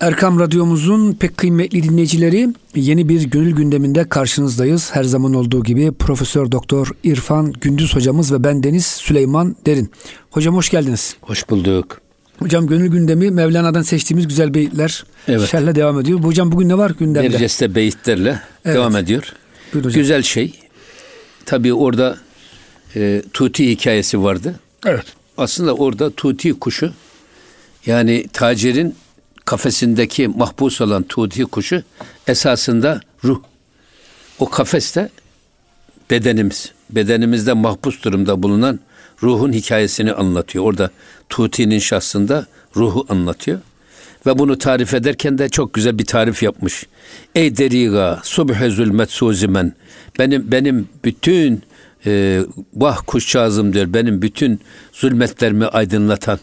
Erkam Radyomuzun pek kıymetli dinleyicileri yeni bir gönül gündeminde karşınızdayız. Her zaman olduğu gibi Profesör Doktor İrfan Gündüz hocamız ve ben Deniz Süleyman Derin. Hocam hoş geldiniz. Hoş bulduk. Hocam gönül gündemi Mevlana'dan seçtiğimiz güzel beyitler evet. şerle devam ediyor. Hocam bugün ne var gündemde? Nerceste beyitlerle evet. devam ediyor. Güzel şey. Tabii orada e, Tuti hikayesi vardı. Evet. Aslında orada Tuti kuşu yani tacirin kafesindeki mahpus olan tuti kuşu esasında ruh. O kafeste bedenimiz. Bedenimizde mahpus durumda bulunan ruhun hikayesini anlatıyor. Orada Tuti'nin şahsında ruhu anlatıyor. Ve bunu tarif ederken de çok güzel bir tarif yapmış. Ey deriga subhe zulmet suzimen. Benim benim bütün e, vah kuşçağızım diyor. Benim bütün zulmetlerimi aydınlatan,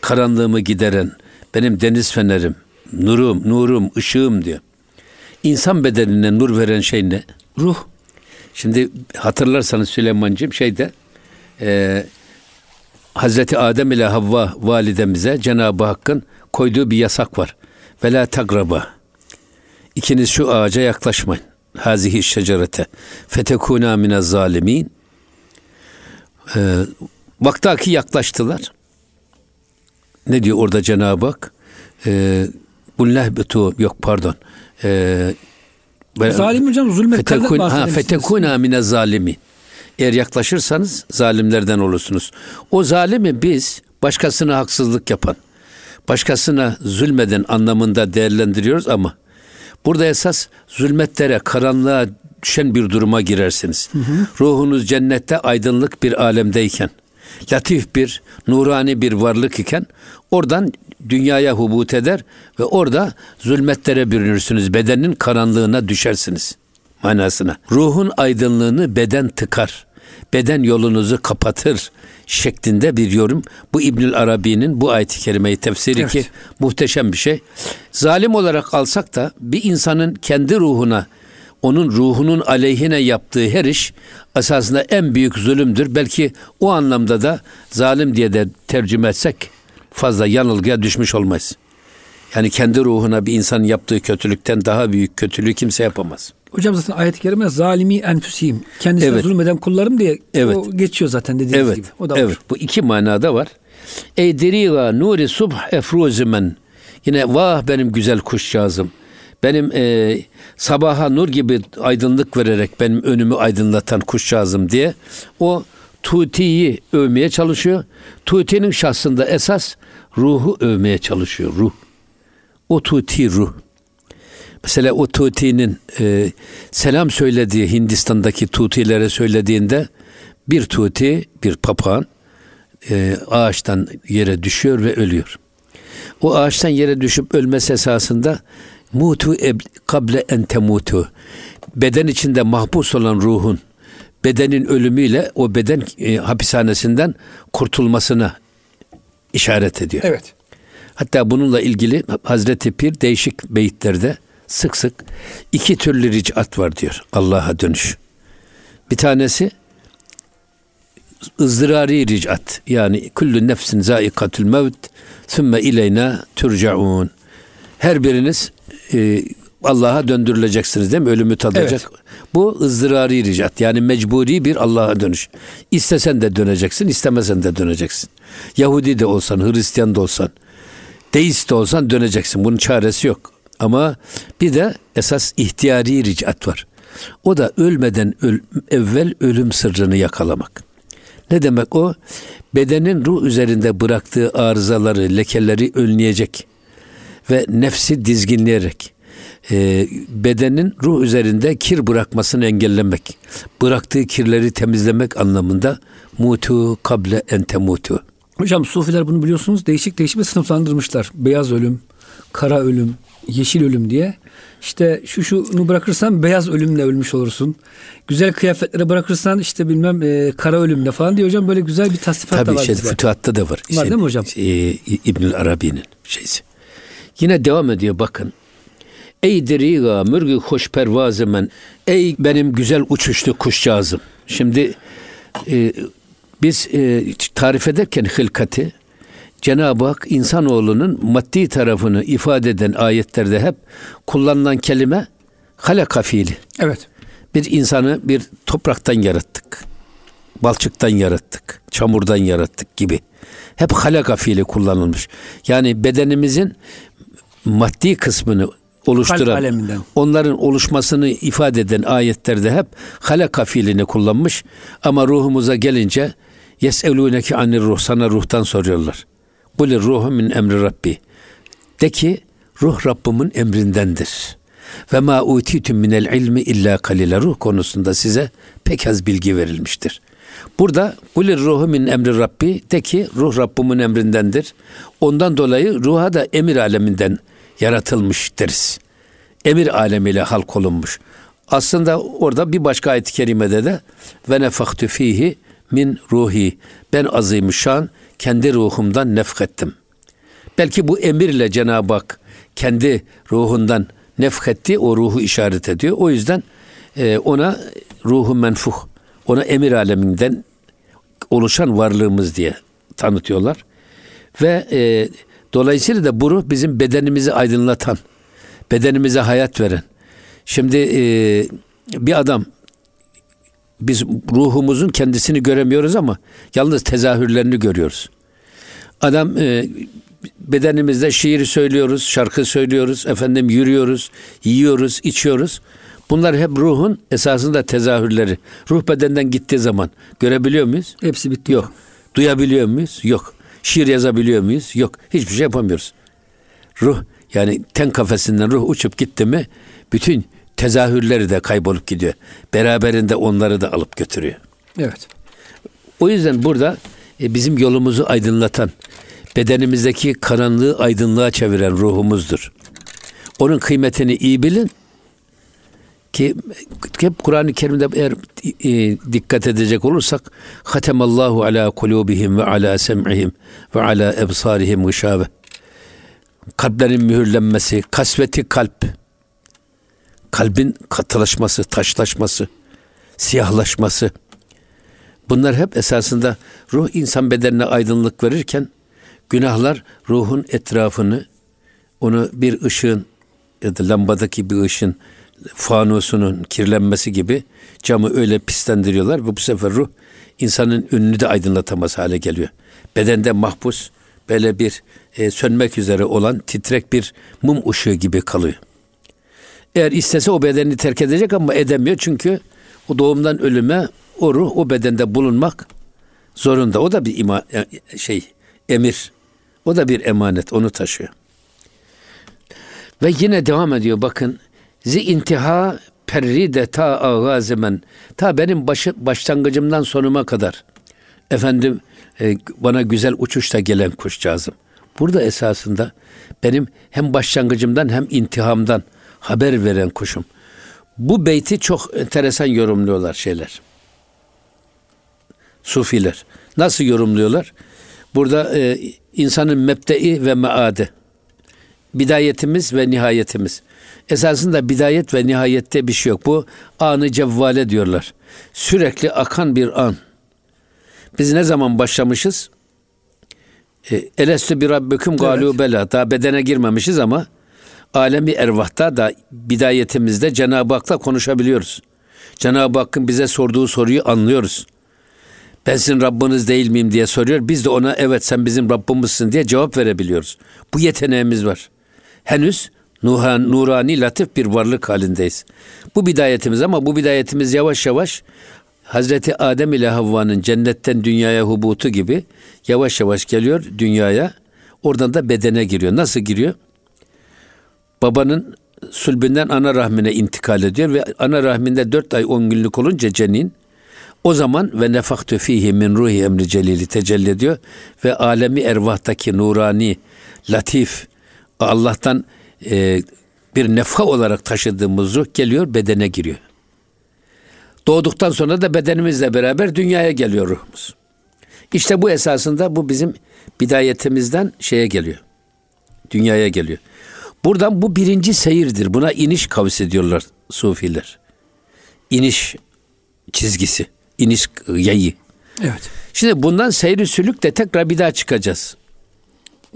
karanlığımı gideren, benim deniz fenerim, nurum, nurum, ışığım diyor. İnsan bedenine nur veren şey ne? Ruh. Şimdi hatırlarsanız Süleyman'cığım şeyde e, Hazreti Adem ile Havva validemize Cenab-ı Hakk'ın koyduğu bir yasak var. Ve tagraba. İkiniz şu ağaca yaklaşmayın. Hazihi şecerete. Fetekuna mine zalimin. Ee, vaktaki yaklaştılar. Ne diyor orada Cenab-ı Hak? Ee, Bullehbetu yok pardon. Ee, Zalim hocam zulmetten fetekun, ha, fetekuna mine zalimi. Eğer yaklaşırsanız zalimlerden olursunuz. O zalimi biz başkasına haksızlık yapan, başkasına zulmeden anlamında değerlendiriyoruz ama burada esas zulmetlere, karanlığa düşen bir duruma girersiniz. Hı hı. Ruhunuz cennette aydınlık bir alemdeyken, latif bir, nurani bir varlık iken oradan dünyaya hubut eder ve orada zulmetlere bürünürsünüz. Bedenin karanlığına düşersiniz manasına. Ruhun aydınlığını beden tıkar. Beden yolunuzu kapatır şeklinde bir yorum. Bu İbnül Arabi'nin bu ayet-i kerimeyi tefsiri evet. ki muhteşem bir şey. Zalim olarak alsak da bir insanın kendi ruhuna onun ruhunun aleyhine yaptığı her iş esasında en büyük zulümdür. Belki o anlamda da zalim diye de tercüme etsek fazla yanılgıya düşmüş olmayız. Yani kendi ruhuna bir insanın yaptığı kötülükten daha büyük kötülüğü kimse yapamaz. Hocam zaten ayet-i kerime zalimi enfüsiyim. Kendisine evet. zulmeden kullarım diye evet. o geçiyor zaten dediğiniz evet. gibi. O da evet. Var. Bu iki manada var. Ey deriga nuri subh efruzimen. Yine vah benim güzel kuşcağızım. Benim e, sabaha nur gibi aydınlık vererek benim önümü aydınlatan kuşcağızım diye o Tuti'yi övmeye çalışıyor. Tuti'nin şahsında esas ruhu övmeye çalışıyor. Ruh. O Tuti ruh. Mesela o Tuti'nin e, selam söylediği Hindistan'daki Tutilere söylediğinde bir Tuti, bir papağan e, ağaçtan yere düşüyor ve ölüyor. O ağaçtan yere düşüp ölmesi esasında mutu kable en temutu. Beden içinde mahpus olan ruhun bedenin ölümüyle o beden e, hapishanesinden kurtulmasına işaret ediyor. Evet. Hatta bununla ilgili Hazreti Pir değişik beyitlerde sık sık iki türlü ricat var diyor Allah'a dönüş. Bir tanesi ızdırari ricat yani kullu nefsin zaikatül mevt sümme ileyna turcaun. Her biriniz e, Allah'a döndürüleceksiniz değil mi? Ölümü tadacak. Evet. Bu ızdırari ricat. Yani mecburi bir Allah'a dönüş. İstesen de döneceksin, istemesen de döneceksin. Yahudi de olsan, Hristiyan da olsan, deist de olsan döneceksin. Bunun çaresi yok. Ama bir de esas ihtiyari ricat var. O da ölmeden öl, evvel ölüm sırrını yakalamak. Ne demek o? Bedenin ruh üzerinde bıraktığı arızaları, lekeleri önleyecek ve nefsi dizginleyerek e, bedenin ruh üzerinde kir bırakmasını engellemek, bıraktığı kirleri temizlemek anlamında mutu kable ente mutu. Hocam sufiler bunu biliyorsunuz değişik değişik bir sınıflandırmışlar. Beyaz ölüm, kara ölüm, yeşil ölüm diye. İşte şu şunu bırakırsan beyaz ölümle ölmüş olursun. Güzel kıyafetlere bırakırsan işte bilmem e, kara ölümle falan diye hocam böyle güzel bir tasnifat Tabii da var. Tabii şey, fütuhatta da var. Var şey, değil mi hocam? E, İbnül Arabi'nin şeysi. Yine devam ediyor bakın. Ey deriga mürgü hoş pervazı Ey benim güzel uçuşlu kuşcağızım. Şimdi e, biz e, tarif ederken hılkati Cenab-ı Hak insanoğlunun maddi tarafını ifade eden ayetlerde hep kullanılan kelime halaka fiili. Evet. Bir insanı bir topraktan yarattık. Balçıktan yarattık. Çamurdan yarattık gibi. Hep halaka fiili kullanılmış. Yani bedenimizin maddi kısmını oluşturan, onların oluşmasını ifade eden ayetlerde hep halaka fiilini kullanmış. Ama ruhumuza gelince yeselûneke anir ruh sana ruhtan soruyorlar. Kulir ruhu min emri Rabbi. De ki ruh Rabbimin emrindendir. Ve ma utitum minel ilmi illa kalile ruh konusunda size pek az bilgi verilmiştir. Burada kulir ruhu min emri Rabbi de ki ruh Rabbimin emrindendir. Ondan dolayı ruha da emir aleminden yaratılmış deriz. Emir alemiyle halk olunmuş. Aslında orada bir başka ayet-i kerimede de ve nefaktu fihi min ruhi ben azimüşşan kendi ruhumdan nefkettim. Belki bu emirle Cenab-ı Hak kendi ruhundan nefketti, o ruhu işaret ediyor. O yüzden e, ona ruhu menfuh, ona emir aleminden oluşan varlığımız diye tanıtıyorlar. Ve e, dolayısıyla da bu ruh bizim bedenimizi aydınlatan, bedenimize hayat veren. Şimdi e, bir adam biz ruhumuzun kendisini göremiyoruz ama yalnız tezahürlerini görüyoruz. Adam e, bedenimizde şiir söylüyoruz, şarkı söylüyoruz, efendim yürüyoruz, yiyoruz, içiyoruz. Bunlar hep ruhun esasında tezahürleri. Ruh bedenden gittiği zaman görebiliyor muyuz? Hepsi bitti. Yok. Duyabiliyor muyuz? Yok. Şiir yazabiliyor muyuz? Yok. Hiçbir şey yapamıyoruz. Ruh yani ten kafesinden ruh uçup gitti mi bütün tezahürleri de kaybolup gidiyor. Beraberinde onları da alıp götürüyor. Evet. O yüzden burada e, bizim yolumuzu aydınlatan, bedenimizdeki karanlığı aydınlığa çeviren ruhumuzdur. Onun kıymetini iyi bilin ki hep Kur'an-ı Kerim'de eğer e, dikkat edecek olursak Hatemallahu ala kulubihim ve ala sem'ihim ve ala ebsarihim gışave kalplerin mühürlenmesi, kasveti kalp, kalbin katılaşması, taşlaşması, siyahlaşması. Bunlar hep esasında ruh insan bedenine aydınlık verirken günahlar ruhun etrafını onu bir ışığın ya da lambadaki bir ışın fanusunun kirlenmesi gibi camı öyle pislendiriyorlar ve bu sefer ruh insanın önünü de aydınlatamaz hale geliyor. Bedende mahpus böyle bir e, sönmek üzere olan titrek bir mum ışığı gibi kalıyor. Eğer istese o bedenini terk edecek ama edemiyor çünkü o doğumdan ölüme o ruh o bedende bulunmak zorunda. O da bir ima, e, şey emir. O da bir emanet onu taşıyor. Ve yine devam ediyor bakın. Zi intiha perride ta ağazemen. Ta benim başı, başlangıcımdan sonuma kadar. Efendim e, bana güzel uçuşta gelen kuşcağızım. Burada esasında benim hem başlangıcımdan hem intihamdan haber veren kuşum. Bu beyti çok enteresan yorumluyorlar şeyler. Sufiler. Nasıl yorumluyorlar? Burada e, insanın mebdei ve meade. Bidayetimiz ve nihayetimiz. Esasında bidayet ve nihayette bir şey yok. Bu anı cevvale diyorlar. Sürekli akan bir an. Biz ne zaman başlamışız? E, Elestü bir rabbüküm galu bela. Daha bedene girmemişiz ama alemi ervahta da bidayetimizde Cenab-ı Hak'la konuşabiliyoruz. Cenab-ı Hakk'ın bize sorduğu soruyu anlıyoruz. Ben sizin Rabbiniz değil miyim diye soruyor. Biz de ona evet sen bizim Rabbimizsin diye cevap verebiliyoruz. Bu yeteneğimiz var. Henüz nuhan, nurani latif bir varlık halindeyiz. Bu bidayetimiz ama bu bidayetimiz yavaş yavaş Hazreti Adem ile Havva'nın cennetten dünyaya hubutu gibi yavaş yavaş geliyor dünyaya. Oradan da bedene giriyor. Nasıl giriyor? Babanın sulbünden ana rahmine intikal ediyor ve ana rahminde dört ay on günlük olunca cenin o zaman ve nefaktü fihi min ruhi emri celili tecelli ediyor ve alemi ervahtaki nurani, latif, Allah'tan e, bir nefha olarak taşıdığımız ruh geliyor bedene giriyor. Doğduktan sonra da bedenimizle beraber dünyaya geliyor ruhumuz. İşte bu esasında bu bizim bidayetimizden şeye geliyor. Dünyaya geliyor. Buradan bu birinci seyirdir. Buna iniş kavs ediyorlar sufiler. İniş çizgisi, iniş yayı. Evet. Şimdi bundan seyri sülük de tekrar bir daha çıkacağız.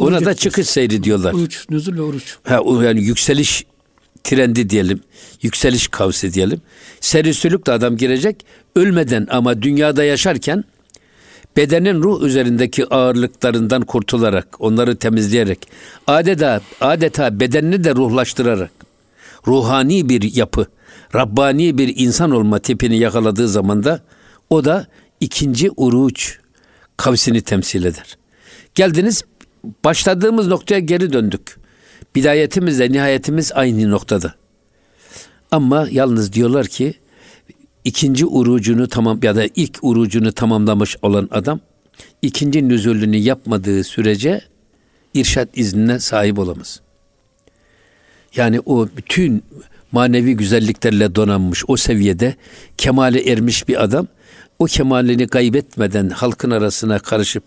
Ona da çıkış seyri diyorlar. Uruç, nüzul ve uruç. Ha, yani yükseliş trendi diyelim. Yükseliş kavsi diyelim. Serisülük de adam girecek. Ölmeden ama dünyada yaşarken bedenin ruh üzerindeki ağırlıklarından kurtularak, onları temizleyerek, adeta, adeta bedenini de ruhlaştırarak, ruhani bir yapı, Rabbani bir insan olma tipini yakaladığı zaman da o da ikinci uruç kavsini temsil eder. Geldiniz başladığımız noktaya geri döndük. Bidayetimizle nihayetimiz aynı noktada. Ama yalnız diyorlar ki ikinci urucunu tamam ya da ilk urucunu tamamlamış olan adam ikinci nüzulünü yapmadığı sürece irşat iznine sahip olamaz. Yani o bütün manevi güzelliklerle donanmış o seviyede kemale ermiş bir adam o kemalini kaybetmeden halkın arasına karışıp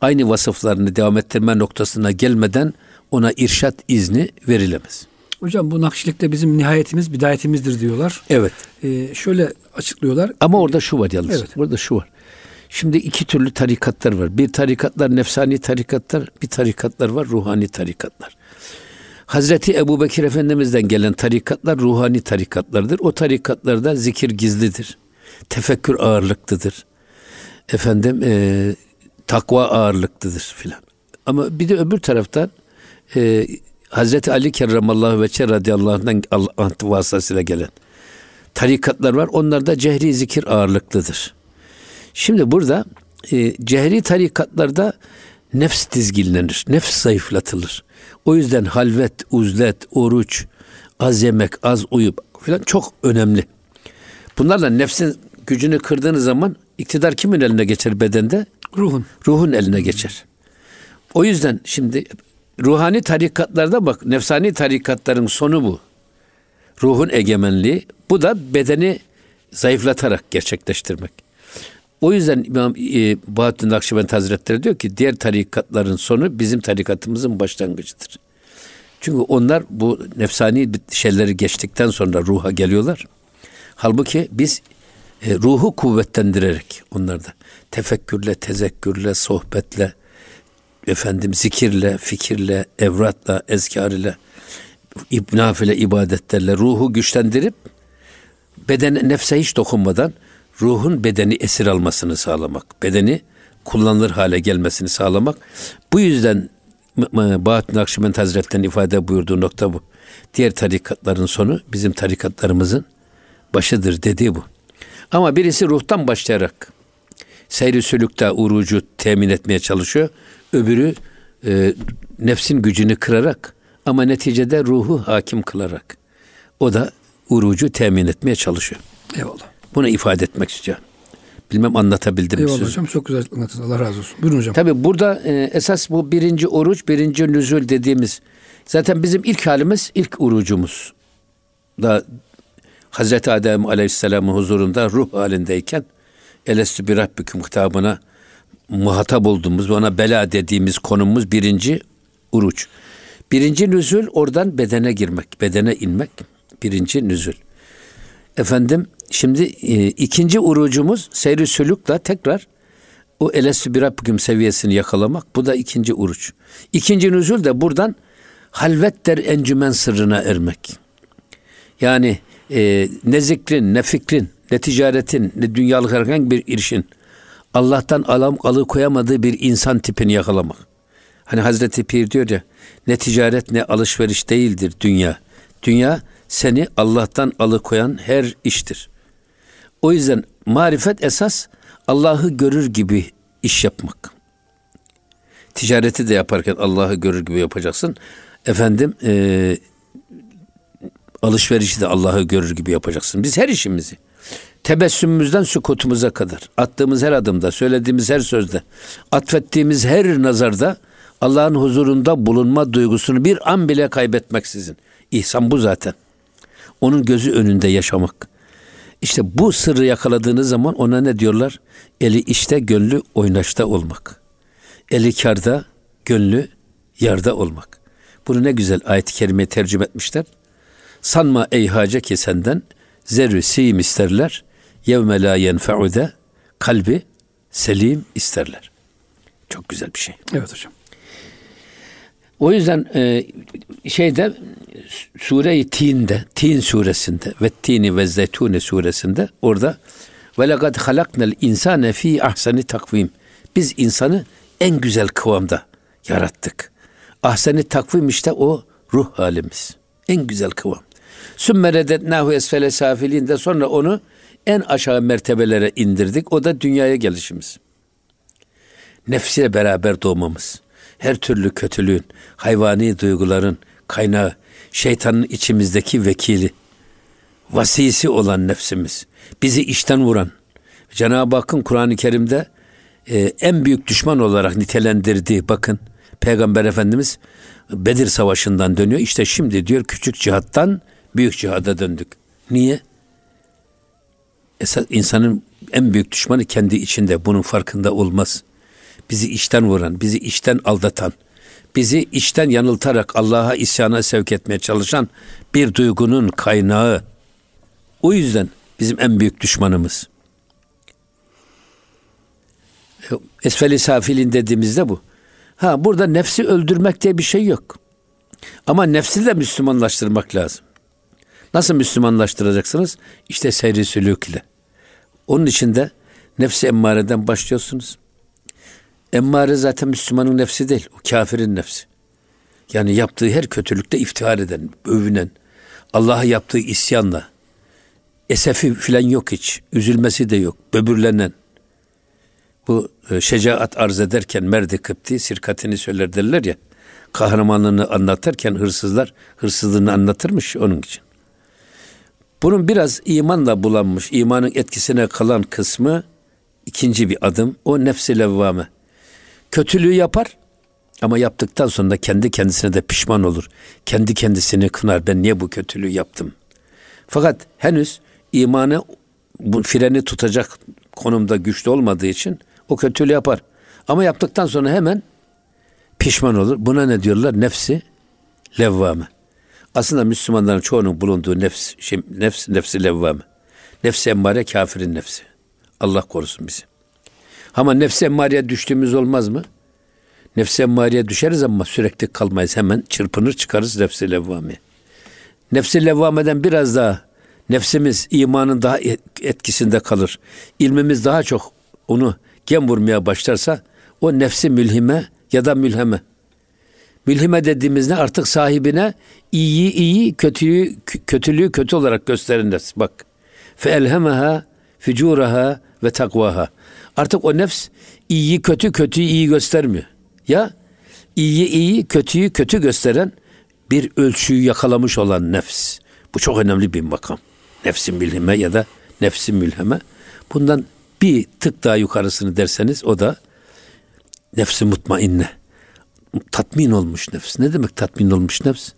aynı vasıflarını devam ettirme noktasına gelmeden ona irşat izni verilemez. Hocam bu nakşilikte bizim nihayetimiz bidayetimizdir diyorlar. Evet. Ee, şöyle açıklıyorlar. Ama orada şu var yalnız. Evet. Burada şu var. Şimdi iki türlü tarikatlar var. Bir tarikatlar nefsani tarikatlar, bir tarikatlar var ruhani tarikatlar. Hazreti Ebu Bekir Efendimiz'den gelen tarikatlar ruhani tarikatlardır. O tarikatlarda zikir gizlidir. Tefekkür ağırlıklıdır. Efendim e, takva ağırlıklıdır filan. Ama bir de öbür taraftan e, Hazreti Ali Kerramallahu ve radıyallahu anh'dan vasıtasıyla gelen tarikatlar var. Onlar da cehri zikir ağırlıklıdır. Şimdi burada e, cehri tarikatlarda nefs dizginlenir, nefs zayıflatılır. O yüzden halvet, uzlet, oruç, az yemek, az uyup filan çok önemli. Bunlarla nefsin gücünü kırdığınız zaman iktidar kimin eline geçer bedende? Ruhun. Ruhun eline geçer. O yüzden şimdi ruhani tarikatlarda bak nefsani tarikatların sonu bu. Ruhun egemenliği. Bu da bedeni zayıflatarak gerçekleştirmek. O yüzden İmam e, Bahattin Nakşibend Hazretleri diyor ki diğer tarikatların sonu bizim tarikatımızın başlangıcıdır. Çünkü onlar bu nefsani şeyleri geçtikten sonra ruha geliyorlar. Halbuki biz e, ruhu kuvvetlendirerek onlarda tefekkürle, tezekkürle, sohbetle, efendim zikirle, fikirle, evratla, ezkar ile, nafile ibadetlerle ruhu güçlendirip beden nefse hiç dokunmadan ruhun bedeni esir almasını sağlamak, bedeni kullanılır hale gelmesini sağlamak. Bu yüzden Bahattin Akşibend Hazretleri'nin ifade buyurduğu nokta bu. Diğer tarikatların sonu bizim tarikatlarımızın başıdır dediği bu. Ama birisi ruhtan başlayarak seyri sülükte urucu temin etmeye çalışıyor. Öbürü e, nefsin gücünü kırarak ama neticede ruhu hakim kılarak o da urucu temin etmeye çalışıyor. Eyvallah. Bunu ifade etmek istiyorum. Bilmem anlatabildim mi Eyvallah sözü? hocam çok güzel anlattınız. Allah razı olsun. Buyurun hocam. Tabi burada e, esas bu birinci oruç, birinci nüzul dediğimiz zaten bizim ilk halimiz ilk orucumuz. Da Hazreti Adem Aleyhisselam'ın huzurunda ruh halindeyken Elestü bir Rabbüküm kitabına muhatap olduğumuz, ona bela dediğimiz konumuz birinci uruç. Birinci nüzul oradan bedene girmek, bedene inmek. Birinci nüzul. Efendim şimdi e, ikinci urucumuz seyri sülükle tekrar o elestü bir Rabbüküm seviyesini yakalamak. Bu da ikinci uruç. İkinci nüzul de buradan halvet der encümen sırrına ermek. Yani e, ne zikrin, ne fikrin, ne ticaretin, ne dünyalık herhangi bir irşin Allah'tan alam alıkoyamadığı bir insan tipini yakalamak. Hani Hazreti Pir diyor ya ne ticaret ne alışveriş değildir dünya. Dünya seni Allah'tan alıkoyan her iştir. O yüzden marifet esas Allah'ı görür gibi iş yapmak. Ticareti de yaparken Allah'ı görür gibi yapacaksın. Efendim e, alışverişi de Allah'ı görür gibi yapacaksın. Biz her işimizi tebessümümüzden sükutumuza kadar attığımız her adımda, söylediğimiz her sözde, atfettiğimiz her nazarda Allah'ın huzurunda bulunma duygusunu bir an bile kaybetmeksizin. İhsan bu zaten. Onun gözü önünde yaşamak. İşte bu sırrı yakaladığınız zaman ona ne diyorlar? Eli işte gönlü oynaşta olmak. Eli karda, gönlü yarda olmak. Bunu ne güzel ayet-i kerime tercüme etmişler. Sanma ey hace ki senden zerrü sim isterler. Yevme la yenfe'ude kalbi selim isterler. Çok güzel bir şey. Evet hocam. O yüzden e, şeyde Sure-i Tin'de, Tin suresinde ve Tini ve Zeytune suresinde orada ve lekad halaknel insane fi ahseni takvim. Biz insanı en güzel kıvamda yarattık. Ahseni takvim işte o ruh halimiz. En güzel kıvam. Sümme redetnahu esfele safilinde sonra onu en aşağı mertebelere indirdik. O da dünyaya gelişimiz. Nefsiyle beraber doğmamız. Her türlü kötülüğün, hayvani duyguların kaynağı, şeytanın içimizdeki vekili, vasisi olan nefsimiz. Bizi işten vuran. Cenab-ı Hakk'ın Kur'an-ı Kerim'de e, en büyük düşman olarak nitelendirdiği bakın Peygamber Efendimiz Bedir Savaşı'ndan dönüyor. İşte şimdi diyor küçük cihattan büyük cihada döndük. Niye? Esas insanın en büyük düşmanı kendi içinde. Bunun farkında olmaz. Bizi içten vuran, bizi içten aldatan, bizi içten yanıltarak Allah'a isyana sevk etmeye çalışan bir duygunun kaynağı. O yüzden bizim en büyük düşmanımız. Esfeli safilin dediğimizde bu. Ha burada nefsi öldürmek diye bir şey yok. Ama nefsi de Müslümanlaştırmak lazım. Nasıl Müslümanlaştıracaksınız? İşte seyri sülük ile. Onun için de nefsi emmareden başlıyorsunuz. Emmare zaten Müslümanın nefsi değil. O kafirin nefsi. Yani yaptığı her kötülükte iftihar eden, övünen, Allah'a yaptığı isyanla, esefi filan yok hiç, üzülmesi de yok, böbürlenen. Bu e, şecaat arz ederken merdi kıpti sirkatini söyler derler ya, kahramanlığını anlatırken hırsızlar hırsızlığını anlatırmış onun için. Bunun biraz imanla bulanmış, imanın etkisine kalan kısmı ikinci bir adım. O nefsi levvame. Kötülüğü yapar ama yaptıktan sonra kendi kendisine de pişman olur. Kendi kendisini kınar. Ben niye bu kötülüğü yaptım? Fakat henüz imanı bu freni tutacak konumda güçlü olmadığı için o kötülüğü yapar. Ama yaptıktan sonra hemen pişman olur. Buna ne diyorlar? Nefsi levvame. Aslında Müslümanların çoğunun bulunduğu nefs, şey, nefs, nefsi levvame. Nefsi emmare kafirin nefsi. Allah korusun bizi. Ama nefsi emmareye düştüğümüz olmaz mı? Nefsi emmareye düşeriz ama sürekli kalmayız. Hemen çırpınır çıkarız nefsi levvame. Nefsi levvameden biraz daha nefsimiz imanın daha etkisinde kalır. İlmimiz daha çok onu gem vurmaya başlarsa o nefsi mülhime ya da mülheme. Mülhime dediğimizde artık sahibine iyiyi iyi, kötüyü kötülüğü kötü olarak gösteren Bak. Fe elhemeha fücuraha ve takvaha. Artık o nefs iyiyi kötü, kötüyü iyi göstermiyor. Ya iyiyi iyi, kötüyü kötü gösteren bir ölçüyü yakalamış olan nefs. Bu çok önemli bir makam. Nefsin mülhime ya da nefsin mülheme. Bundan bir tık daha yukarısını derseniz o da nefsi mutmainne. Tatmin olmuş nefs. Ne demek tatmin olmuş nefs?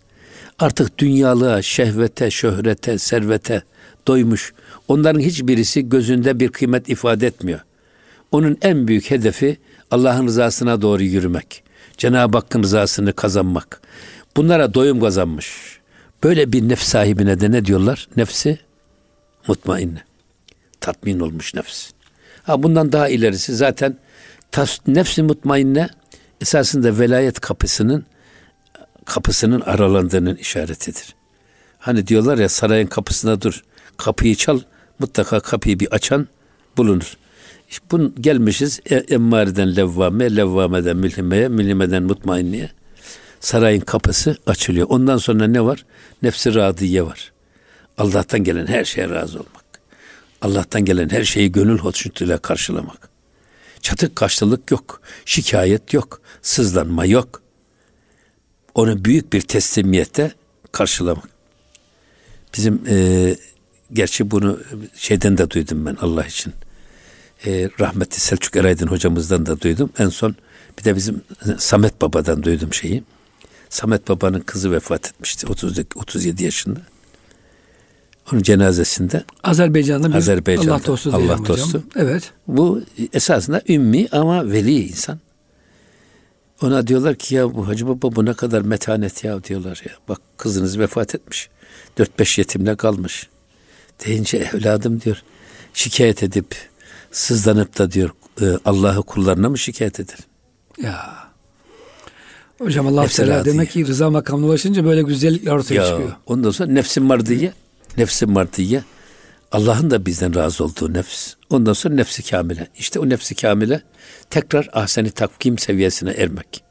Artık dünyalığa, şehvete, şöhrete, servete doymuş. Onların hiçbirisi gözünde bir kıymet ifade etmiyor. Onun en büyük hedefi Allah'ın rızasına doğru yürümek. Cenab-ı Hakk'ın rızasını kazanmak. Bunlara doyum kazanmış. Böyle bir nefs sahibine de ne diyorlar? Nefsi mutmainne. Tatmin olmuş nefs. Ha bundan daha ilerisi zaten nefsi mutmainne esasında velayet kapısının kapısının aralandığının işaretidir. Hani diyorlar ya sarayın kapısına dur, kapıyı çal, mutlaka kapıyı bir açan bulunur. İşte bun gelmişiz e, emmareden levvame, levvameden mülhimeye, mülhimeden mutmainniye. Sarayın kapısı açılıyor. Ondan sonra ne var? Nefsi radiye var. Allah'tan gelen her şeye razı olmak. Allah'tan gelen her şeyi gönül hoşnutuyla karşılamak. Çatık kaçlılık yok. Şikayet yok. Sızlanma yok. Onu büyük bir teslimiyette karşılamak. Bizim e, gerçi bunu şeyden de duydum ben Allah için e, rahmetli Selçuk Eraydın hocamızdan da duydum. En son bir de bizim Samet Baba'dan duydum şeyi. Samet Baba'nın kızı vefat etmişti 30, 37 yaşında. Onun cenazesinde Azerbaycan'da bir Azerbaycan'da, Allah dostu. Allah dostu. Hocam. Evet. Bu esasında ümmi ama veli insan. Ona diyorlar ki ya bu Hacı Baba bu ne kadar metanet ya diyorlar ya. Bak kızınız vefat etmiş. 4-5 yetimle kalmış. Deyince evladım diyor şikayet edip sızlanıp da diyor e, Allah'ı kullarına mı şikayet eder? Ya. Hocam Allah Teala demek ki rıza makamına ulaşınca böyle güzellikler ortaya Ya, çıkıyor. ondan sonra nefsin mardiye, nefsin mardiye. Allah'ın da bizden razı olduğu nefs. Ondan sonra nefsi kamile. İşte o nefsi kamile tekrar ahseni takvim seviyesine ermek.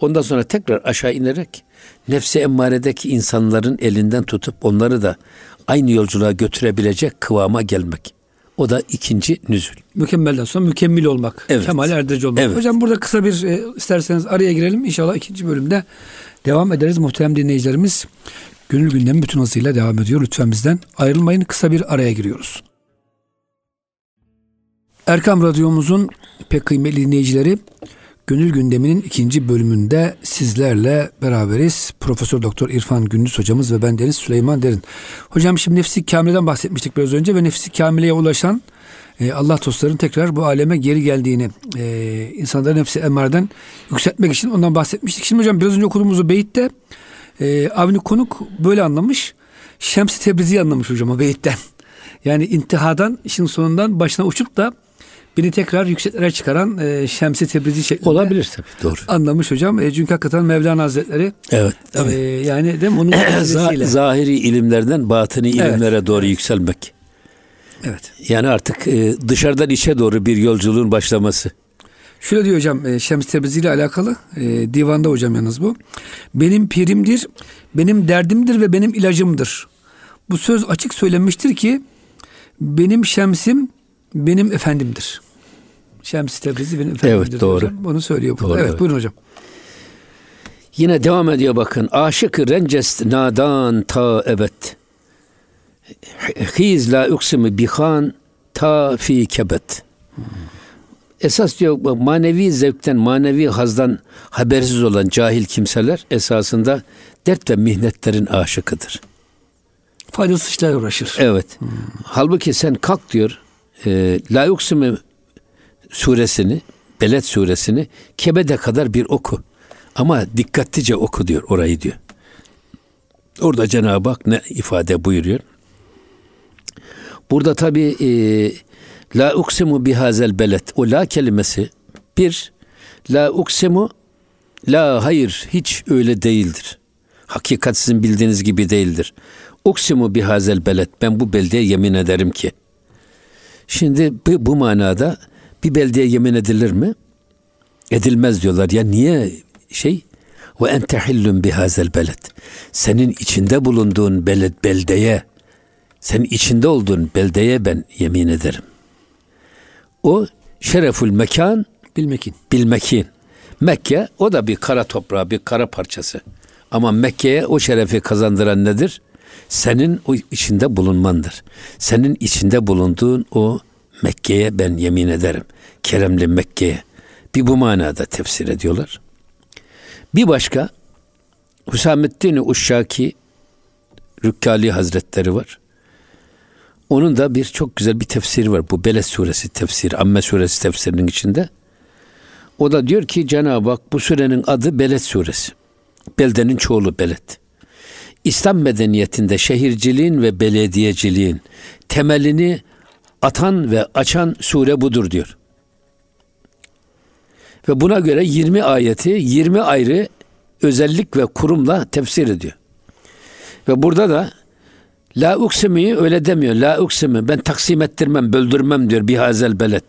Ondan sonra tekrar aşağı inerek nefsi emmaredeki insanların elinden tutup onları da aynı yolculuğa götürebilecek kıvama gelmek. O da ikinci nüzül. Mükemmelden sonra mükemmel olmak. Evet. Kemal erdirici olmak. Evet. Hocam burada kısa bir e, isterseniz araya girelim. İnşallah ikinci bölümde devam ederiz. Muhterem dinleyicilerimiz gönül gündemi bütün hızıyla devam ediyor. Lütfen bizden ayrılmayın. Kısa bir araya giriyoruz. Erkam Radyomuzun pek kıymetli dinleyicileri Gönül Gündemi'nin ikinci bölümünde sizlerle beraberiz. Profesör Doktor İrfan Gündüz hocamız ve ben Deniz Süleyman Derin. Hocam şimdi nefsi kamileden bahsetmiştik biraz önce ve nefsi kamileye ulaşan e, Allah dostların tekrar bu aleme geri geldiğini, e, insanların nefsi emareden yükseltmek için ondan bahsetmiştik. Şimdi hocam biraz önce okuduğumuz o beyitte e, Avni Konuk böyle anlamış. Şems-i Tebrizi anlamış hocam o beyitten. Yani intihadan, işin sonundan başına uçup da beni tekrar yükseklere çıkaran e, Şems-i Tebrizi şeklinde Olabilir tabii doğru. anlamış hocam. E, çünkü hakikaten Mevlana Hazretleri Evet. e, yani değil mi? Onun zahiri ilimlerden batini ilimlere doğru yükselmek. Evet. Yani artık e, dışarıdan içe doğru bir yolculuğun başlaması. Şöyle diyor hocam e, Şems Tebrizi ile alakalı e, divanda hocam yalnız bu. Benim pirimdir, benim derdimdir ve benim ilacımdır. Bu söz açık söylenmiştir ki benim şemsim benim efendimdir. Şems Tebrizi benim efendimdir. diyor doğru. Hocam. Bunu söylüyor burada. Doğru, evet, evet. buyurun hocam. Yine devam ediyor bakın. Aşık rencest nadan ta ebed. Hiz la uksimi bihan ta fi kebet. Esas diyor manevi zevkten, manevi hazdan habersiz olan cahil kimseler esasında dert ve mihnetlerin aşıkıdır. Faydasız işlerle uğraşır. Evet. Halbuki sen kalk diyor. E, La uksimi suresini, Beled suresini kebede kadar bir oku. Ama dikkatlice oku diyor orayı diyor. Orada Cenab-ı Hak ne ifade buyuruyor? Burada tabi e, la uksimu bihazel belet o la kelimesi bir la uksimu la hayır hiç öyle değildir. Hakikat sizin bildiğiniz gibi değildir. Uksimu bihazel belet ben bu beldeye yemin ederim ki. Şimdi bu, bu manada bir beldeye yemin edilir mi? Edilmez diyorlar. Ya niye şey? Ve ente hillun bihazel beled. Senin içinde bulunduğun beled beldeye, senin içinde olduğun beldeye ben yemin ederim. O şereful mekan Bilmekin. bilmekin. Mekke o da bir kara toprağı, bir kara parçası. Ama Mekke'ye o şerefi kazandıran nedir? Senin o içinde bulunmandır. Senin içinde bulunduğun o Mekke'ye ben yemin ederim. Keremli Mekke'ye. Bir bu manada tefsir ediyorlar. Bir başka Hüsamettin Uşşaki Rükkali Hazretleri var. Onun da bir çok güzel bir tefsiri var. Bu Beled suresi tefsiri, Amme suresi tefsirinin içinde. O da diyor ki Cenab-ı Hak bu surenin adı Beled suresi. Beldenin çoğulu Beled. İslam medeniyetinde şehirciliğin ve belediyeciliğin temelini atan ve açan sure budur diyor. Ve buna göre 20 ayeti 20 ayrı özellik ve kurumla tefsir ediyor. Ve burada da La uksimi'yi öyle demiyor. La uksimi ben taksim ettirmem, böldürmem diyor. Bihazel beled.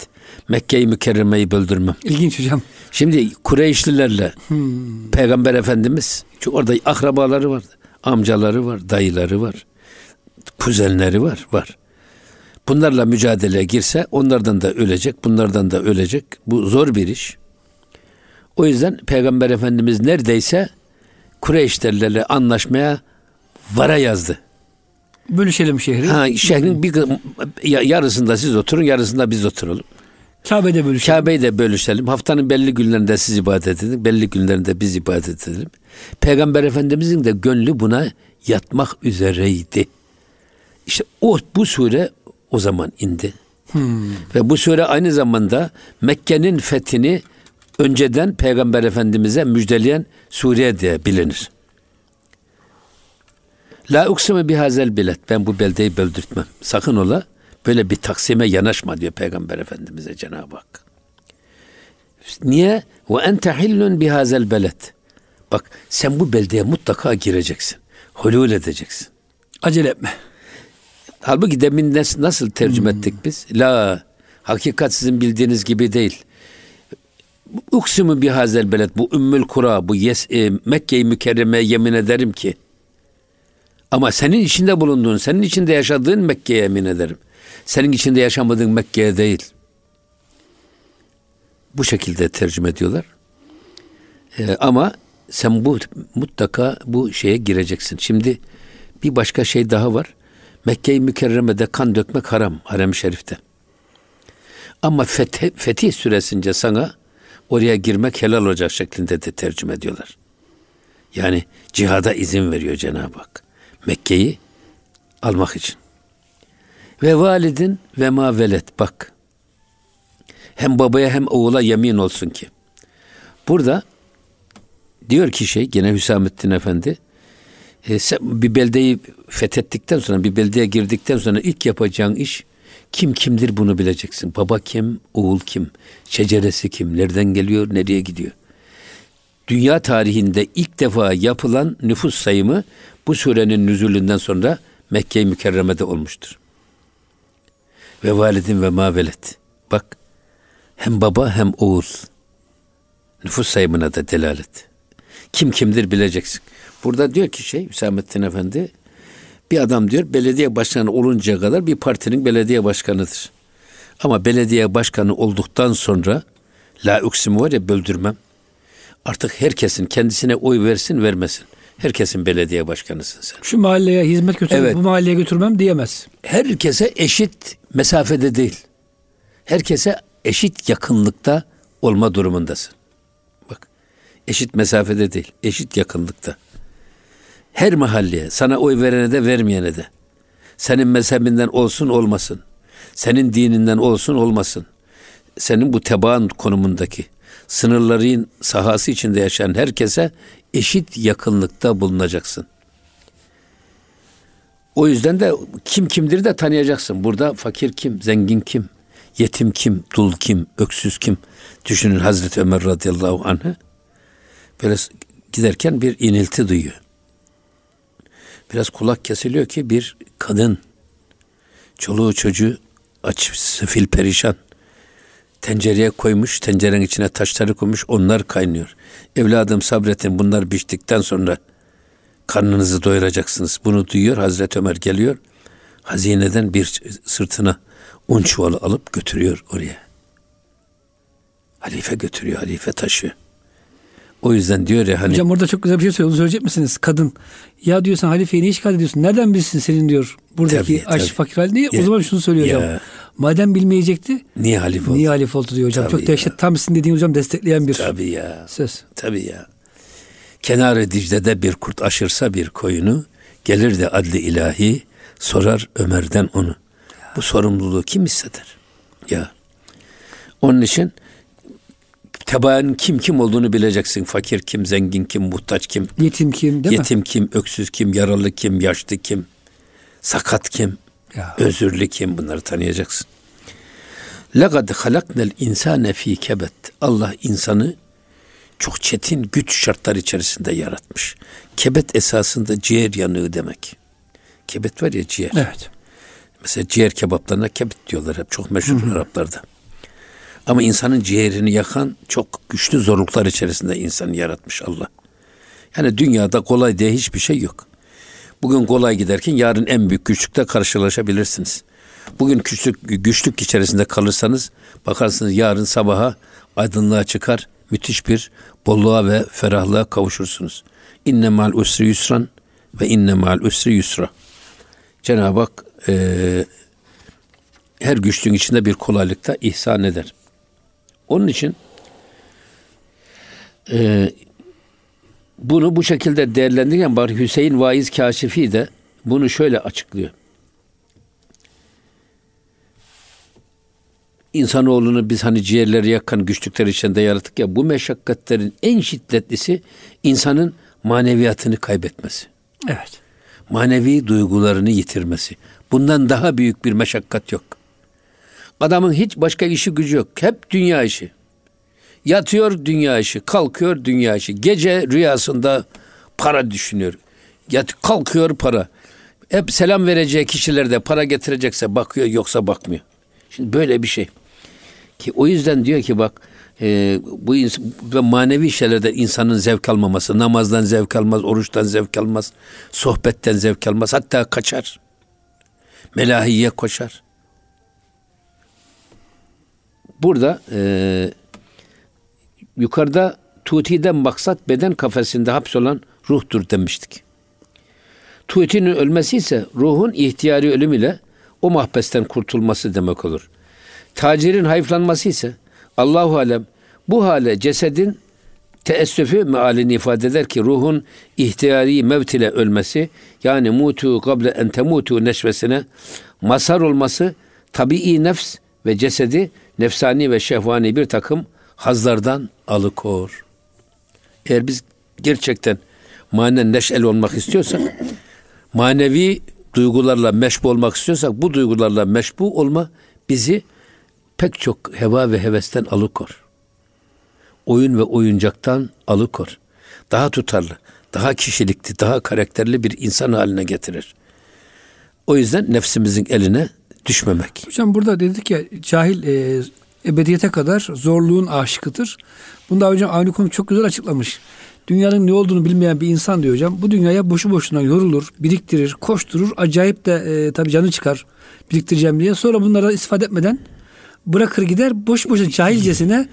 Mekke'yi mükerremeyi böldürmem. İlginç hocam. Şimdi Kureyşlilerle Peygamber Efendimiz çünkü orada akrabaları var. Amcaları var, dayıları var. Kuzenleri var, var. Bunlarla mücadeleye girse onlardan da ölecek, bunlardan da ölecek. Bu zor bir iş. O yüzden Peygamber Efendimiz neredeyse Kureyşlerle anlaşmaya vara yazdı. Bölüşelim şehri. Ha şehrin bir ya- yarısında siz oturun, yarısında biz oturalım. Kabe'de bölüşelim. Kabe'yi de bölüşelim. Haftanın belli günlerinde siz ibadet edin, belli günlerinde biz ibadet edelim. Peygamber Efendimizin de gönlü buna yatmak üzereydi. İşte o bu sure o zaman indi. Ve bu sure aynı zamanda Mekke'nin fethini önceden Peygamber Efendimiz'e müjdeleyen sure diye bilinir. La uksime bihazel bilet. Ben bu beldeyi böldürtmem. Sakın ola böyle bir taksime yanaşma diyor Peygamber Efendimiz'e Cenab-ı Hak. Niye? Ve ente hillun bihazel beled. Bak sen bu beldeye mutlaka gireceksin. Hulul edeceksin. Acele etme. Halbuki demin nasıl, nasıl tercüme ettik biz? La hakikat sizin bildiğiniz gibi değil. Uksimu bihazel beled bu ümmül kura bu yes, e, Mekke-i Mükerreme yemin ederim ki ama senin içinde bulunduğun, senin içinde yaşadığın Mekke'ye yemin ederim. Senin içinde yaşamadığın Mekke'ye değil. Bu şekilde tercüme ediyorlar. Ee, ama sen bu mutlaka bu şeye gireceksin. Şimdi bir başka şey daha var. Mekke-i Mükerreme'de kan dökmek haram, harem-i şerifte. Ama fetih, fetih süresince sana oraya girmek helal olacak şeklinde de tercüme ediyorlar. Yani cihada izin veriyor Cenab-ı Hak. Mekke'yi almak için. Ve validin ve ma velet bak. Hem babaya hem oğula yemin olsun ki. Burada diyor ki şey gene Hüsamettin Efendi e, sen bir beldeyi fethettikten sonra bir beldeye girdikten sonra ilk yapacağın iş kim kimdir bunu bileceksin. Baba kim, oğul kim, şeceresi kim, nereden geliyor, nereye gidiyor. Dünya tarihinde ilk defa yapılan nüfus sayımı bu surenin nüzulünden sonra Mekke-i Mükerreme'de olmuştur. Ve validin ve ma velet. Bak hem baba hem oğul. Nüfus sayımına da delalet. Kim kimdir bileceksin. Burada diyor ki şey Hüsamettin Efendi bir adam diyor belediye başkanı oluncaya kadar bir partinin belediye başkanıdır. Ama belediye başkanı olduktan sonra la üksüm var ya böldürmem. Artık herkesin kendisine oy versin vermesin. Herkesin belediye başkanısın sen. Şu mahalleye hizmet götürüp Evet. bu mahalleye götürmem diyemez. Herkese eşit mesafede değil. Herkese eşit yakınlıkta olma durumundasın. Bak eşit mesafede değil, eşit yakınlıkta. Her mahalleye, sana oy verene de vermeyene de. Senin mezhebinden olsun olmasın. Senin dininden olsun olmasın. Senin bu tebaan konumundaki sınırların sahası içinde yaşayan herkese eşit yakınlıkta bulunacaksın. O yüzden de kim kimdir de tanıyacaksın. Burada fakir kim, zengin kim, yetim kim, dul kim, öksüz kim. Düşünün Hazreti Ömer radıyallahu anh'ı böyle giderken bir inilti duyuyor. Biraz kulak kesiliyor ki bir kadın çoluğu çocuğu aç, sefil perişan tencereye koymuş, tencerenin içine taşları koymuş, onlar kaynıyor. Evladım sabretin, bunlar piştikten sonra karnınızı doyuracaksınız. Bunu duyuyor, Hazreti Ömer geliyor. Hazineden bir sırtına un çuvalı alıp götürüyor oraya. Halife götürüyor, halife taşıyor. O yüzden diyor ya hani Hocam orada çok güzel bir şey söylüyor. Onu söyleyecek misiniz? Kadın. Ya diyor sen halifeyi ne işgal ediyorsun? Nereden bilsin senin diyor buradaki Tabii, aç tabii. fakir halini? O zaman şunu söylüyor ya. hocam. Madem bilmeyecekti niye halife oldu? niye halife oldu diyor hocam. Tabii çok ya. dehşet tam sizin dediğin hocam destekleyen bir Tabii ya. söz. Tabii ya. Kenarı Dicle'de bir kurt aşırsa bir koyunu, gelir de adli ilahi, sorar Ömer'den onu. Bu sorumluluğu kim hisseder? Ya. Onun için tebaanın kim kim olduğunu bileceksin. Fakir kim, zengin kim, muhtaç kim, Yetim kim değil yetim kim, öksüz kim, yaralı kim, yaşlı kim, sakat kim, mi? Ya. özürlü kim bunları tanıyacaksın. Laqad halaknel insane fi kebet. Allah insanı çok çetin güç şartlar içerisinde yaratmış. Kebet esasında ciğer yanığı demek. Kebet var ya ciğer. Evet. Mesela ciğer kebaplarına kebet diyorlar hep çok meşhur Araplarda. Ama insanın ciğerini yakan çok güçlü zorluklar içerisinde insanı yaratmış Allah. Yani dünyada kolay diye hiçbir şey yok. Bugün kolay giderken yarın en büyük güçlükle karşılaşabilirsiniz. Bugün güçlük, güçlük içerisinde kalırsanız bakarsınız yarın sabaha aydınlığa çıkar, müthiş bir bolluğa ve ferahlığa kavuşursunuz. İnne mal usri yusran ve inne mal usri yusra. Cenab-ı Hak eee, her güçlüğün içinde bir kolaylıkta ihsan eder. Onun için eee, bunu bu şekilde değerlendirirken bari Hüseyin Vaiz Kaşifi de bunu şöyle açıklıyor. İnsanoğlunu biz hani ciğerleri yakan güçlükler içinde yarattık ya bu meşakkatlerin en şiddetlisi insanın maneviyatını kaybetmesi Evet. manevi duygularını yitirmesi. Bundan daha büyük bir meşakkat yok. Adamın hiç başka işi gücü yok. Hep dünya işi. Yatıyor dünya işi, kalkıyor dünya işi. Gece rüyasında para düşünüyor. Yat, kalkıyor para. Hep selam vereceği kişilerde para getirecekse bakıyor yoksa bakmıyor. Şimdi böyle bir şey. Ki o yüzden diyor ki bak e, bu ve manevi şeylerden insanın zevk almaması, namazdan zevk almaz, oruçtan zevk almaz, sohbetten zevk almaz, hatta kaçar. Melahiye koşar. Burada e, yukarıda tutiden maksat beden kafesinde hapsolan ruhtur demiştik. Tutinin ölmesi ise ruhun ihtiyari ölüm ile o mahbesten kurtulması demek olur. Tacirin hayıflanması ise Allahu alem bu hale cesedin teessüfü mealini ifade eder ki ruhun ihtiyari mevt ile ölmesi yani mutu kable en temutu neşvesine mazhar olması tabii nefs ve cesedi nefsani ve şehvani bir takım hazlardan alıkor. Eğer biz gerçekten manen neşel olmak istiyorsak manevi duygularla meşbu olmak istiyorsak bu duygularla meşbu olma bizi pek çok heva ve hevesten alıkor. Oyun ve oyuncaktan alıkor. Daha tutarlı, daha kişilikli, daha karakterli bir insan haline getirir. O yüzden nefsimizin eline düşmemek. Hocam burada dedik ya cahil e, ebediyete kadar zorluğun aşıkıdır. Bunda hocam aynı konu çok güzel açıklamış. Dünyanın ne olduğunu bilmeyen bir insan diyor hocam. Bu dünyaya boşu boşuna yorulur, biriktirir, koşturur. Acayip de e, tabii canı çıkar biriktireceğim diye. Sonra bunlara istifade etmeden bırakır gider boş boşuna cahilcesine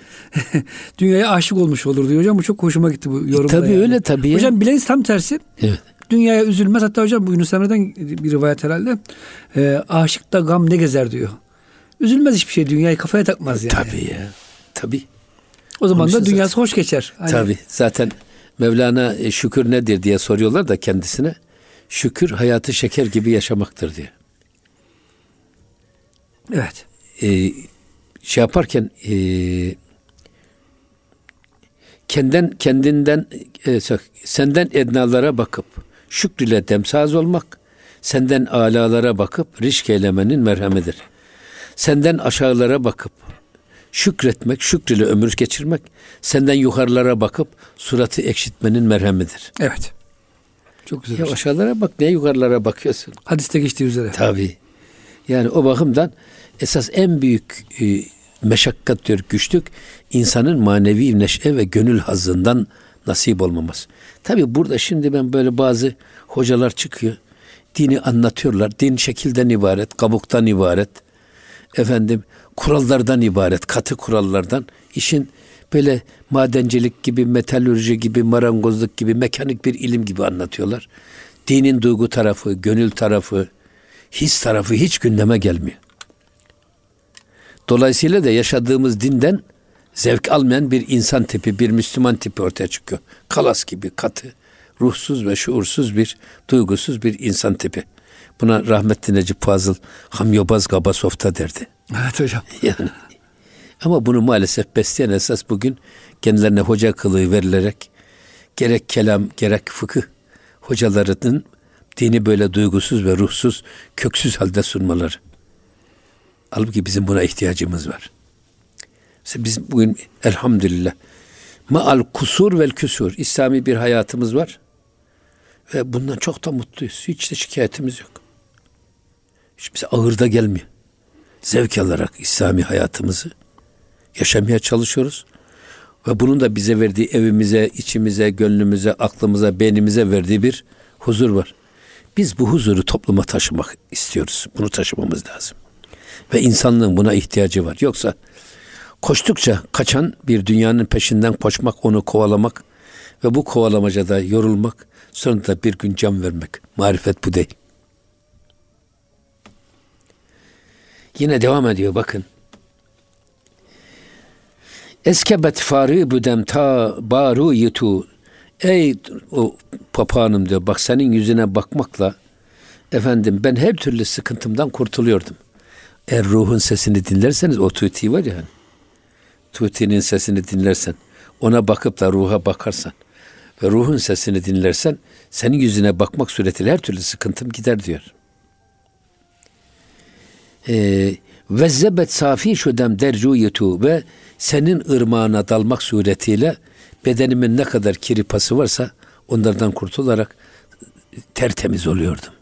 dünyaya aşık olmuş olur diyor hocam. Bu çok hoşuma gitti bu yorumda. tabii yani. öyle tabii. Hocam bileniz tam tersi. Evet. Dünyaya üzülmez. Hatta hocam bu Yunus Emre'den bir rivayet herhalde. E, aşıkta gam ne gezer diyor. Üzülmez hiçbir şey. Dünyayı kafaya takmaz yani. Tabii ya. Tabii. O zaman Onun da dünyası hoş geçer. Aynen. Tabii. Zaten Mevlana e, şükür nedir diye soruyorlar da kendisine. Şükür hayatı şeker gibi yaşamaktır diye. Evet. Ee, şey yaparken e, kendinden kendinden e, senden ednalara bakıp şükrüyle demsaz olmak senden alalara bakıp risk eylemenin merhemidir. Senden aşağılara bakıp şükretmek, şükrüyle ömür geçirmek, senden yukarılara bakıp suratı ekşitmenin merhemidir. Evet. Çok güzel. Ya hocam. aşağılara bak, ne yukarılara bakıyorsun? Hadiste geçtiği üzere. Tabii. Yani o bakımdan esas en büyük e, meşakkat diyor, güçlük insanın manevi neşe ve gönül hazından nasip olmaması. Tabii burada şimdi ben böyle bazı hocalar çıkıyor. Dini anlatıyorlar. Din şekilden ibaret, kabuktan ibaret. Efendim kurallardan ibaret, katı kurallardan. işin böyle madencilik gibi, metalürji gibi, marangozluk gibi, mekanik bir ilim gibi anlatıyorlar. Dinin duygu tarafı, gönül tarafı, his tarafı hiç gündeme gelmiyor. Dolayısıyla da yaşadığımız dinden zevk almayan bir insan tipi, bir Müslüman tipi ortaya çıkıyor. Kalas gibi katı, ruhsuz ve şuursuz bir, duygusuz bir insan tipi. Buna rahmetli Necip Fazıl Hamyobaz Gabasof'ta derdi. Evet hocam. Yani. Ama bunu maalesef besleyen esas bugün kendilerine hoca kılığı verilerek gerek kelam gerek fıkıh hocalarının dini böyle duygusuz ve ruhsuz, köksüz halde sunmaları. Halbuki bizim buna ihtiyacımız var. Mesela biz bugün elhamdülillah maal kusur vel küsur İslami bir hayatımız var. Ve bundan çok da mutluyuz. Hiç de şikayetimiz yok. Hiç bize ağır da gelmiyor. Zevk alarak İslami hayatımızı yaşamaya çalışıyoruz. Ve bunun da bize verdiği evimize, içimize, gönlümüze, aklımıza, beynimize verdiği bir huzur var. Biz bu huzuru topluma taşımak istiyoruz. Bunu taşımamız lazım. Ve insanlığın buna ihtiyacı var. Yoksa koştukça kaçan bir dünyanın peşinden koşmak, onu kovalamak ve bu kovalamacada yorulmak, sonra da bir gün can vermek. Marifet bu değil. Yine devam ediyor bakın. Eskebet farı büdem ta baru yutu. Ey o papağanım diyor bak senin yüzüne bakmakla efendim ben her türlü sıkıntımdan kurtuluyordum. Eğer ruhun sesini dinlerseniz o tuti var ya hani. Tuti'nin sesini dinlersen ona bakıp da ruha bakarsan ve ruhun sesini dinlersen senin yüzüne bakmak suretiyle her türlü sıkıntım gider diyor. Ee, ve zebet safi şudem dercu yutu ve senin ırmağına dalmak suretiyle bedenimin ne kadar kiri pası varsa onlardan kurtularak tertemiz oluyordum.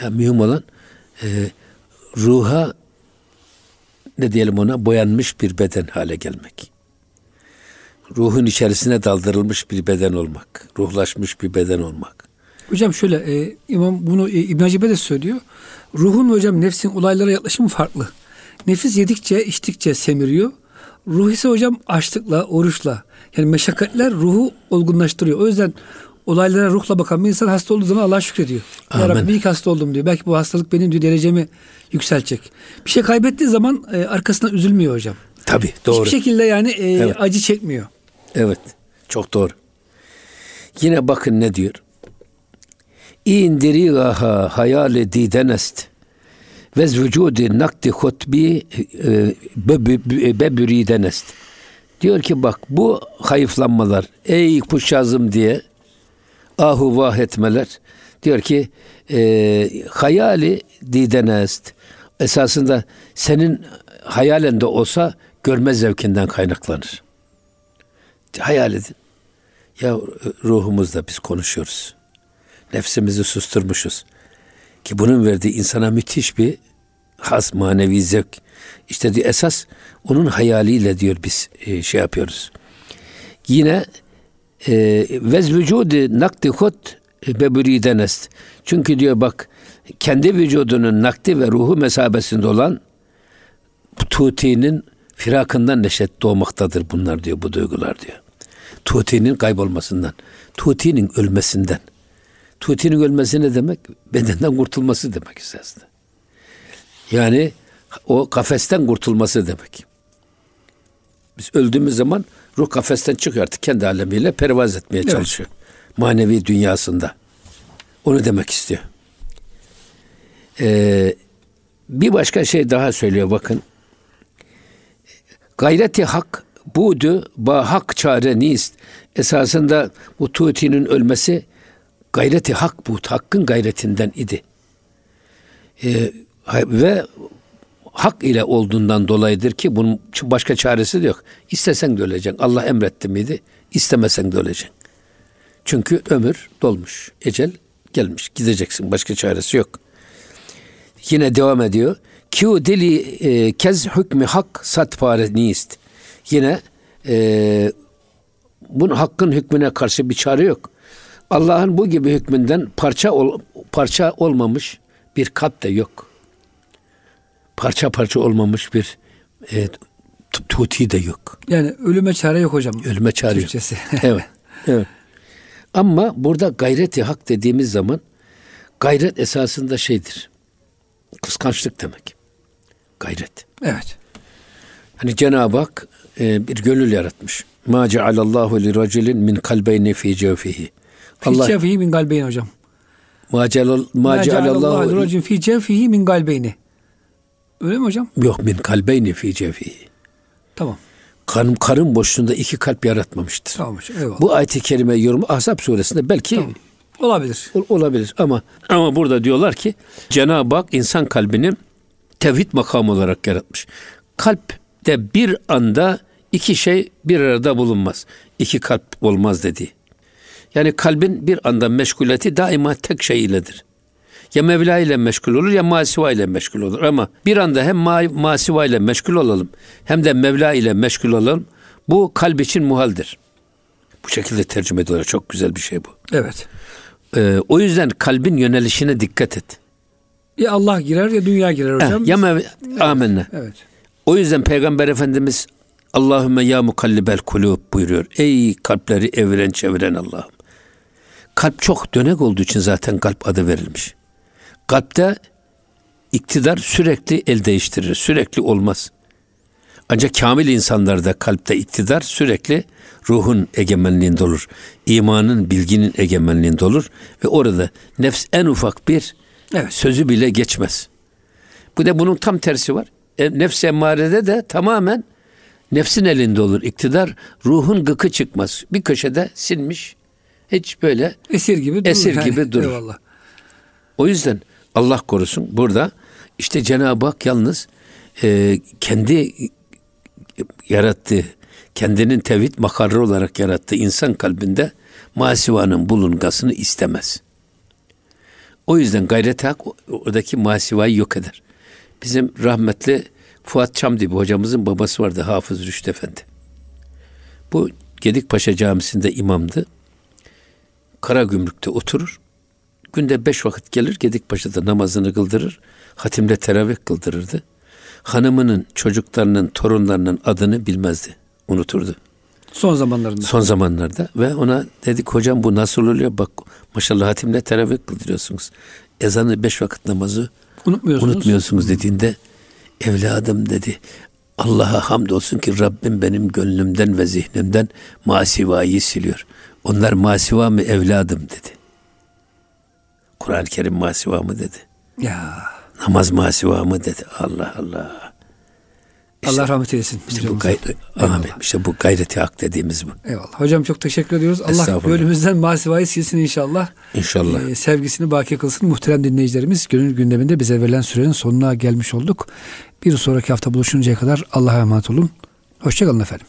Ya mühim olan e, ruha ne diyelim ona boyanmış bir beden hale gelmek. Ruhun içerisine daldırılmış bir beden olmak. Ruhlaşmış bir beden olmak. Hocam şöyle e, İmam bunu e, İbn Hacibe de söylüyor. Ruhun hocam nefsin olaylara yaklaşımı farklı. Nefis yedikçe içtikçe semiriyor. Ruh ise hocam açlıkla, oruçla yani meşakkatler ruhu olgunlaştırıyor. O yüzden olaylara ruhla bakan bir insan hasta olduğu zaman Allah'a şükrediyor. Ya Rabbi iyi ki hasta oldum diyor. Belki bu hastalık benim diyor derecemi yükseltecek. Bir şey kaybettiği zaman e, arkasına üzülmüyor hocam. Tabii doğru. Hiçbir şekilde yani e, Evet. acı çekmiyor. Evet. Çok doğru. Yine bakın ne diyor. İndirigaha hayale didenest ve vücudi nakdi hutbi e, bebüridenest. Diyor ki bak bu hayıflanmalar ey kuşazım diye ahu vah etmeler diyor ki e, hayali didenest esasında senin hayalinde olsa görme zevkinden kaynaklanır. Hayal edin. Ya ruhumuzda biz konuşuyoruz. Nefsimizi susturmuşuz. Ki bunun verdiği insana müthiş bir has manevi zevk. İşte diyor, esas onun hayaliyle diyor biz e, şey yapıyoruz. Yine e, vez vücudi nakdi hut beburidenest. Çünkü diyor bak kendi vücudunun nakdi ve ruhu mesabesinde olan Tuti'nin firakından neşet doğmaktadır bunlar diyor bu duygular diyor. Tuti'nin kaybolmasından, Tuti'nin ölmesinden. Tuti'nin ölmesi ne demek? Bedenden kurtulması demek esasında. Yani o kafesten kurtulması demek. Biz öldüğümüz zaman ruh kafesten çıkıyor artık kendi alemiyle pervaz etmeye Evet. çalışıyor. Manevi dünyasında. Onu demek istiyor. Ee, bir başka şey daha söylüyor bakın. Gayreti hak budu ba hak çare nist. Esasında bu Tuti'nin ölmesi gayreti hak bu hakkın gayretinden idi. Hay- ve hak ile olduğundan dolayıdır ki bunun başka çaresi de yok. İstesen de öleceksin. Allah emretti miydi? İstemesen de öleceksin. Çünkü ömür dolmuş. Ecel gelmiş. Gideceksin. Başka çaresi yok. Yine devam ediyor. Kiu dili e, kez hükmü hak sat pare nist. Yine e, bunun hakkın hükmüne karşı bir çare yok. Allah'ın bu gibi hükmünden parça ol, parça olmamış bir kalp de yok. Parça parça olmamış bir e, tuti de yok. Yani ölüme çare yok hocam. Ölüme çare yok. Evet. Evet. Ama burada gayreti hak dediğimiz zaman gayret esasında şeydir. Kıskançlık demek. Gayret. evet. Hani Cenab-ı Hak e, bir gönül yaratmış. Ma cealallahu li raculin min kalbeyni fi cevfihi. Allah cevfihi min galbeyni hocam. ma cealal- ma Ma cealallahu racun fi cevfihi min galbeyni. Öyle mi hocam? yok min kalbeyni fi cevfihi. Tamam. Karın, karın boşluğunda iki kalp yaratmamıştır. Tamam hocam. Eyvallah. Bu ayet-i kerime yorumu Ahzab suresinde belki Tamam. Olabilir. ol- olabilir ama ama burada diyorlar ki Cenab-ı Hak insan kalbini tevhid makamı olarak yaratmış. Kalpte bir anda iki şey bir arada bulunmaz. İki kalp olmaz dedi. Yani kalbin bir anda meşguliyeti daima tek şey iledir. Ya Mevla ile meşgul olur ya Masiva ile meşgul olur. Ama bir anda hem ma- Masiva ile meşgul olalım hem de Mevla ile meşgul olalım. Bu kalp için muhaldir. Bu şekilde tercüme ediyorlar. Çok güzel bir şey bu. Evet. Ee, o yüzden kalbin yönelişine dikkat et. Ya Allah girer ya dünya girer hocam. ya mev- amenna. Evet. O yüzden Peygamber Efendimiz Allahümme ya mukallibel kulub buyuruyor. Ey kalpleri eviren çeviren Allah'ım. Kalp çok dönek olduğu için zaten kalp adı verilmiş. Kalpte iktidar sürekli el değiştirir. Sürekli olmaz. Ancak kamil insanlarda kalpte iktidar sürekli ruhun egemenliğinde olur. İmanın, bilginin egemenliğinde olur. Ve orada nefs en ufak bir Evet. sözü bile geçmez. Bu da bunun tam tersi var. E, nefs emmarede de tamamen nefsin elinde olur iktidar. Ruhun gıkı çıkmaz. Bir köşede sinmiş. Hiç böyle. Esir gibi durur. Esir yani. gibi durur. Eyvallah. O yüzden Allah korusun burada işte Cenab-ı Hak yalnız e, kendi yarattığı, kendinin tevhid makarrı olarak yarattığı insan kalbinde masivanın bulungasını istemez. O yüzden gayret hak oradaki masivayı yok eder. Bizim rahmetli Fuat Çamdibi hocamızın babası vardı Hafız Rüştü Efendi. Bu Gedikpaşa Camisi'nde imamdı. Karagümrük'te oturur. Günde beş vakit gelir Gedikpaşa'da namazını kıldırır. Hatimle teravih kıldırırdı. Hanımının, çocuklarının, torunlarının adını bilmezdi. Unuturdu. Son zamanlarında. Son zamanlarda ve ona dedik hocam bu nasıl oluyor? Bak maşallah hatimle teravih kıldırıyorsunuz. Ezanı beş vakit namazı Unutmuyorsunuz. unutmuyorsunuz dediğinde evladım dedi. Allah'a hamdolsun ki Rabbim benim gönlümden ve zihnimden masivayı siliyor. Onlar masiva mı evladım dedi. Kur'an-ı Kerim masiva mı dedi. Ya. Namaz masiva mı dedi. Allah Allah. İşte- Allah rahmet eylesin. İşte bu gayret, amin. İşte bu gayreti hak dediğimiz bu. Eyvallah. Hocam çok teşekkür ediyoruz. Allah gönlümüzden masivayı silsin inşallah. İnşallah. Ee, sevgisini baki kılsın. Muhterem dinleyicilerimiz gönül gündeminde bize verilen sürenin sonuna gelmiş olduk. Bir sonraki hafta buluşuncaya kadar Allah'a emanet olun. Hoşçakalın efendim.